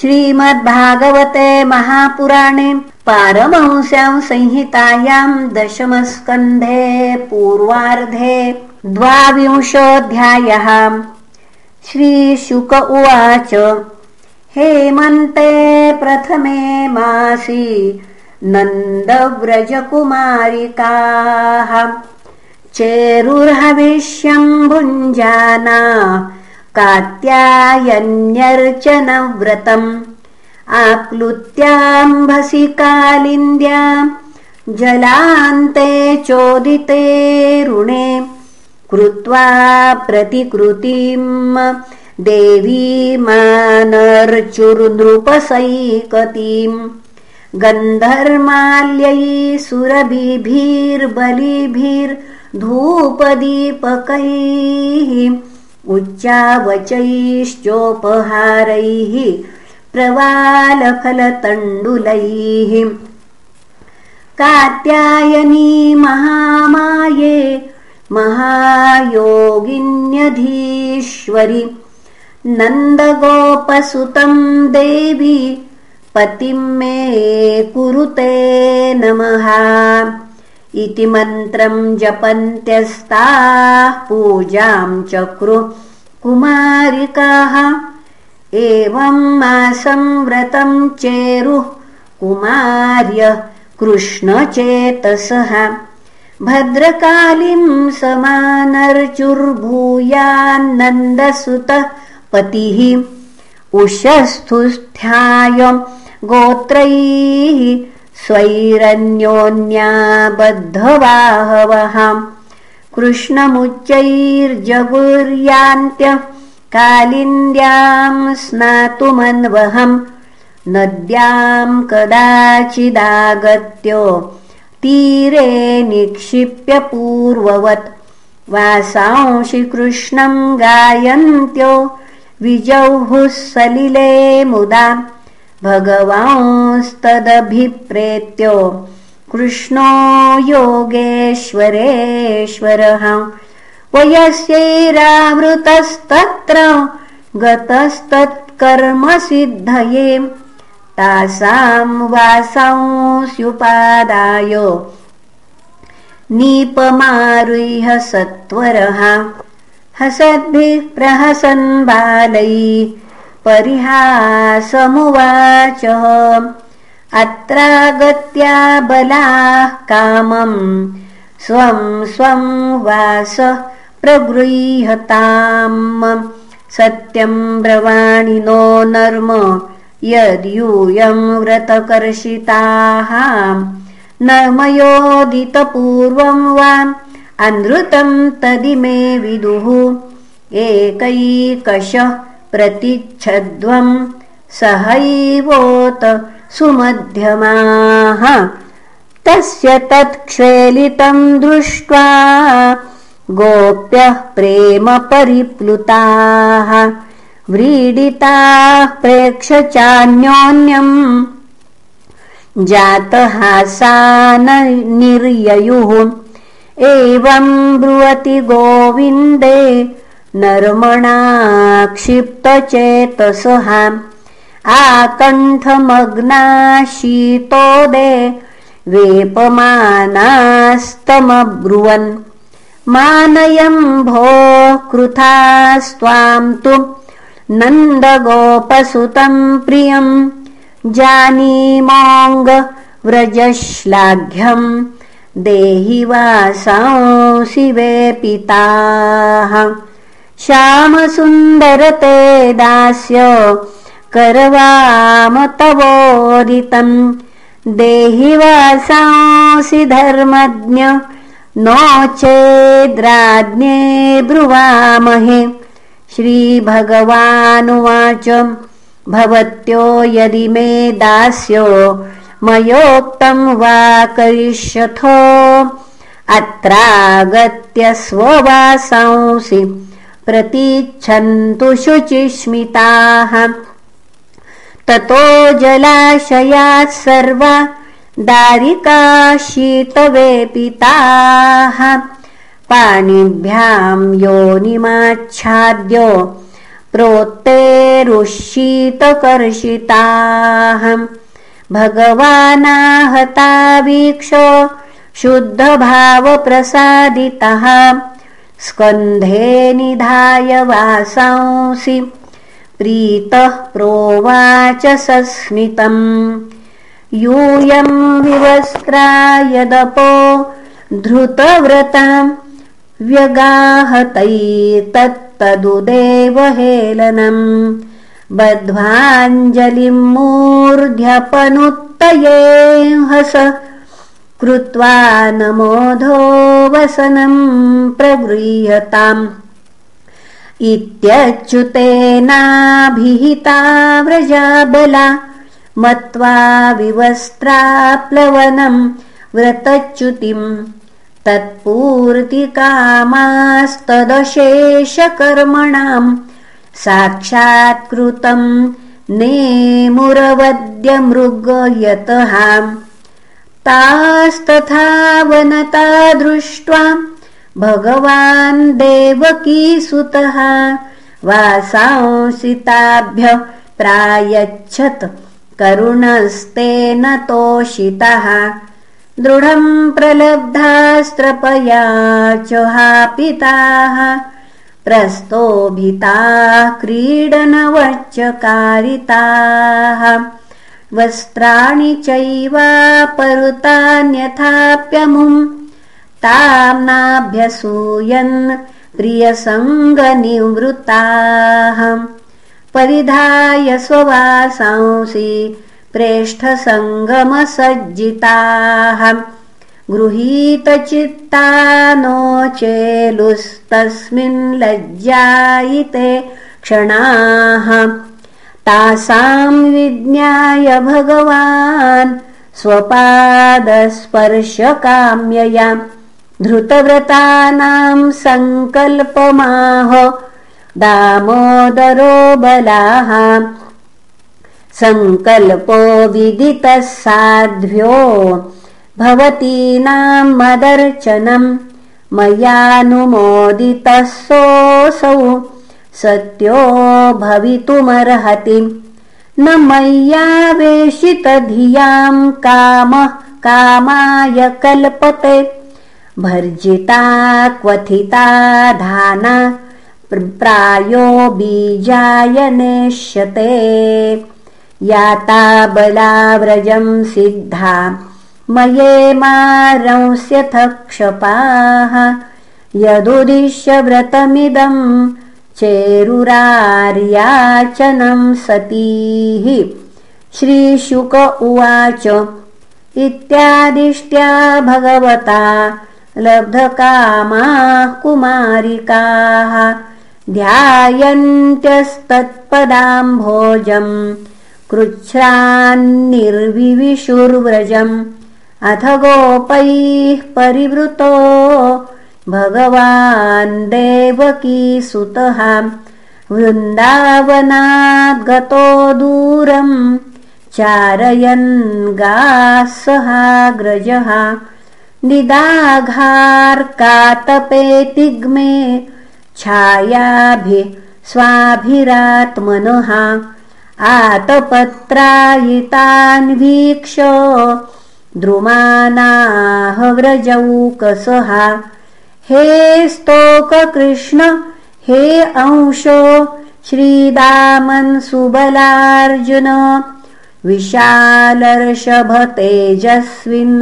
श्रीमद्भागवते महापुराणे पारमंस्यां संहितायाम् दशमस्कन्धे पूर्वार्धे द्वाविंशोऽध्यायः। श्रीशुक उवाच हेमन्ते प्रथमे मासि नन्दव्रजकुमारिकाः चेरुर्हविष्यम् भुञ्जाना कात्यायन्यर्चनव्रतम्। आप्लुत्याम्भसि कालिन्द्याम् जलान्ते चोदिते ऋणे। कृत्वा प्रतिकृतिम् देवीमानर्चुर्नृपसैकतीम् गन्धर्माल्यै सुरभिभिर्बलिभिर्धूपदीपकैः उच्चावचैश्चोपहारैः प्रवालफलतण्डुलैः। कात्यायनी महामाये महायोगिन्यधीश्वरि नन्दगोपसुतं देवी पतिं मे कुरुते नमः इति मन्त्रं जपन्त्यस्ताः पूजां चक्रु कुमारिकाः। एवं मासं व्रतं चेरुः कुमार्य कृष्णचेतसः। भद्रकालीं समानर्चुर्भूयान्नन्दसुतः पतिः उशस्थुस्थ्याय गोत्रैः स्वैरन्योन्याबद्धवाहवः। कृष्णमुच्चैर्जगुर्यान्त्य कालिन्द्यां स्नातुमन्वहम् नद्यां कदाचिदागत्यो तीरे निक्षिप्य पूर्ववत्। वासांसि कृष्णं गायन्त्यो विजौहुः सलिले मुदा भगवांस्तदभिप्रेत्यो कृष्णो योगेश्वरेश्वरः। वयस्यैरावृतस्तत्र गतस्तत्कर्मसिद्धये तासां वासांस्युपादाय नीपमारुह्य सत्वरः। हसद्भिः प्रहसन् बालै परिहासमुवाच। अत्रागत्या बलाः कामम् स्वं स्वं वास प्रगृह्यताम्। सत्यं ब्रवाणि नो नर्म यद्यूयं व्रतकर्षिताः। नर्मयोदितपूर्वं वा अनृतं तदिमे विदुः। एकैकशः प्रतिच्छध्वं सहैवोत सुमध्यमाः। तस्य तत्क्षेलितं दृष्ट्वा गोप्यः प्रेमपरिप्लुताः। व्रीडिताः प्रेक्ष चान्योन्यम् जातहासान निर्ययुः। एवं ब्रुवति गोविन्दे नर्मणा क्षिप्तचेतसः आकण्ठमग्नाशीतोदे वेपमानास्तमब्रुवन्। मानयं भो कृथास्त्वां तु नन्दगोपसुतं प्रियं जानीमोऽङ्गव्रजश्लाघ्यम् देहि वासांसि वेपिताः श्यामसुन्दरते दास्य करवाम तवोदितम् देहि वासांसि धर्मज्ञ नो चेद्राज्ञे ब्रुवामहे। श्रीभगवानुवाच भवत्यो यदि मे दास्यो मयोक्तं वा करिष्यथो। अत्रागत्य स्ववासांसि प्रतीच्छन्तु शुचिस्मिताः। ततो जलाशयात् सर्वा दारिका शीतवेपिताः पाणिभ्यां योनिमाच्छाद्यो प्रोत्तेरुशीतकर्षिताः भगवानाहतावीक्ष शुद्धभावप्रसादितः स्कन्धे निधाय वासांसि। प्रीतः प्रोवाच सस्मितम्। यूयं विवस्त्रायदपो धृतव्रताम्। व्यगाहतैतत्तदुदेव हेलनम् बध्वाञ्जलिम् मूर्ध्यपनुत्तये हस कृत्वा नमोधो वसनम् प्रगृह्यताम्। इत्यच्युतेनाभिहिता व्रजाबला मत्वा विवस्त्राप्लवनम् व्रतच्युतिम् तत्पूर्तिकामास्तदशेषकर्मणाम् साक्षात्कृतम् नेमुरवद्यमृगयतः तास्तथा वनता दृष्ट्वा भगवान् देवकीसुतः वासांसिताभ्य प्रायच्छत् करुणस्तेन तोषितः दृढम् प्रलब्धास्त्रपया च हापिताः प्रस्तोभिताः क्रीडनवच्चकारिताः वस्त्राणि चैवापरुतान्यथाप्यमुम् ताम्नाभ्यसूयन् प्रियसङ्गनिवृत्ताः। परिधाय स्ववासांसि प्रेष्ठसङ्गमसज्जिताः। गृहीतचित्ता नो चेलुस्तस्मिन् लज्जायिते क्षणाः तासाम् विज्ञाय भगवान् स्वपादस्पर्शकाम्यया धृतव्रतानाम् सङ्कल्पमाह दामोदरो बलाः सङ्कल्पो विदितः साध्व्यो भवतीनाम् मदर्चनम् मयानुमोदितः सोऽसौ सत्यो भवितुमर्हति। न मय्यावेशितधियाम् कामः कामाय कल्पते। भर्जिता क्वथिता धाना प्रायो बीजाय नेष्यते। याता बलाव्रजम् सिद्धा मये मारंस्यथ क्षपाः। यदुदिश्य व्रतमिदम् चेरुरार्याचनम् सतीः। श्रीशुक उवाच इत्यादिष्ट्या भगवता लब्धकामाः कुमारिकाः ध्यायन्त्यस्तत्पदाम्भोजम् कृच्छ्रान्निर्विविशुर्व्रजम् अथ गोपैः परिवृतो भगवान् देवकीसुतः वृन्दावनाद्गतो दूरम् चारयन् गासहाग्रजः निदाघार्कातपेतिग्मे छायाभिः स्वाभिरात्मनः। आतपत्रायितान् वीक्ष द्रुमानाह व्रजौकसः हे स्तोककृष्ण हे अंशो श्रीदामन् सुबलार्जुन विशालर्षभतेजस्विन्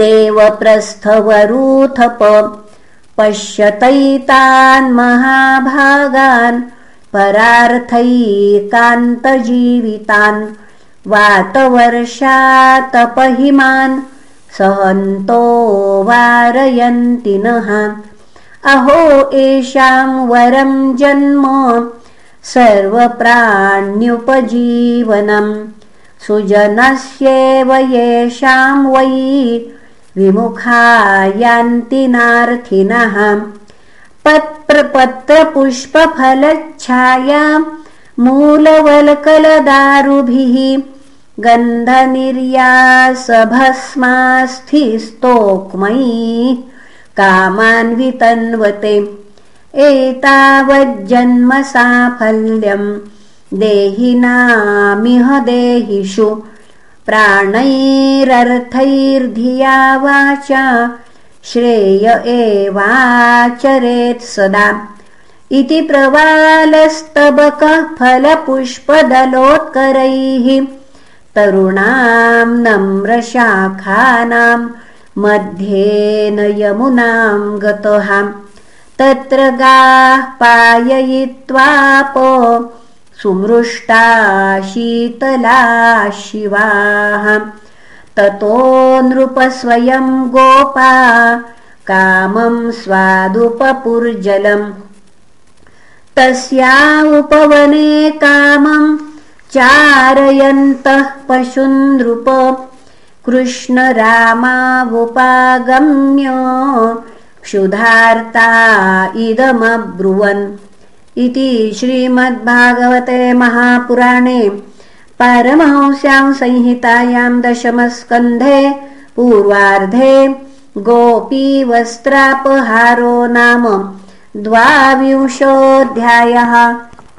देवप्रस्थवरूथप पश्यतैतान् महाभागान् परार्थैकान्तजीवितान् वातवर्षातपहिमान् सहन्तो वारयन्ति नः। अहो एषाम् वरम् जन्म सर्वप्राण्युपजीवनम्। सुजनस्येव येषाम् वै विमुखा यान्ति नार्थिनः। पत्रपुष्पफलच्छाया मूलवल्कलदारुभिः गन्धनिर्यासभस्मास्थिस्तोक्मयी कामान्वितन्वते। एतावज्जन्मसाफल्यम् देहिनामिह देहिषु प्राणैरर्थैर्धिया वाचा श्रेय एवाचरेत् सदा। इति प्रवालस्तबकः फलपुष्पदलोत्करैः तरुणां नम्रशाखानां मध्येन यमुनां गतः तत्र गाः पाययित्वाप सुमृष्टा शीतला शिवाः। ततो नृपस्वयं गोपा कामं स्वादुपपुर्जलम्। तस्या उपवने कामं चारयन्तः पशुनृप कृष्णरामावुपागम्य क्षुधार्ता इदमब्रुवन्। इति श्रीमद्भागवते महापुराणे पारमहंस्यां संहितायां दशमस्कन्धे पूर्वार्धे गोपीवस्त्रापहारो नाम द्वाविंशोऽध्यायः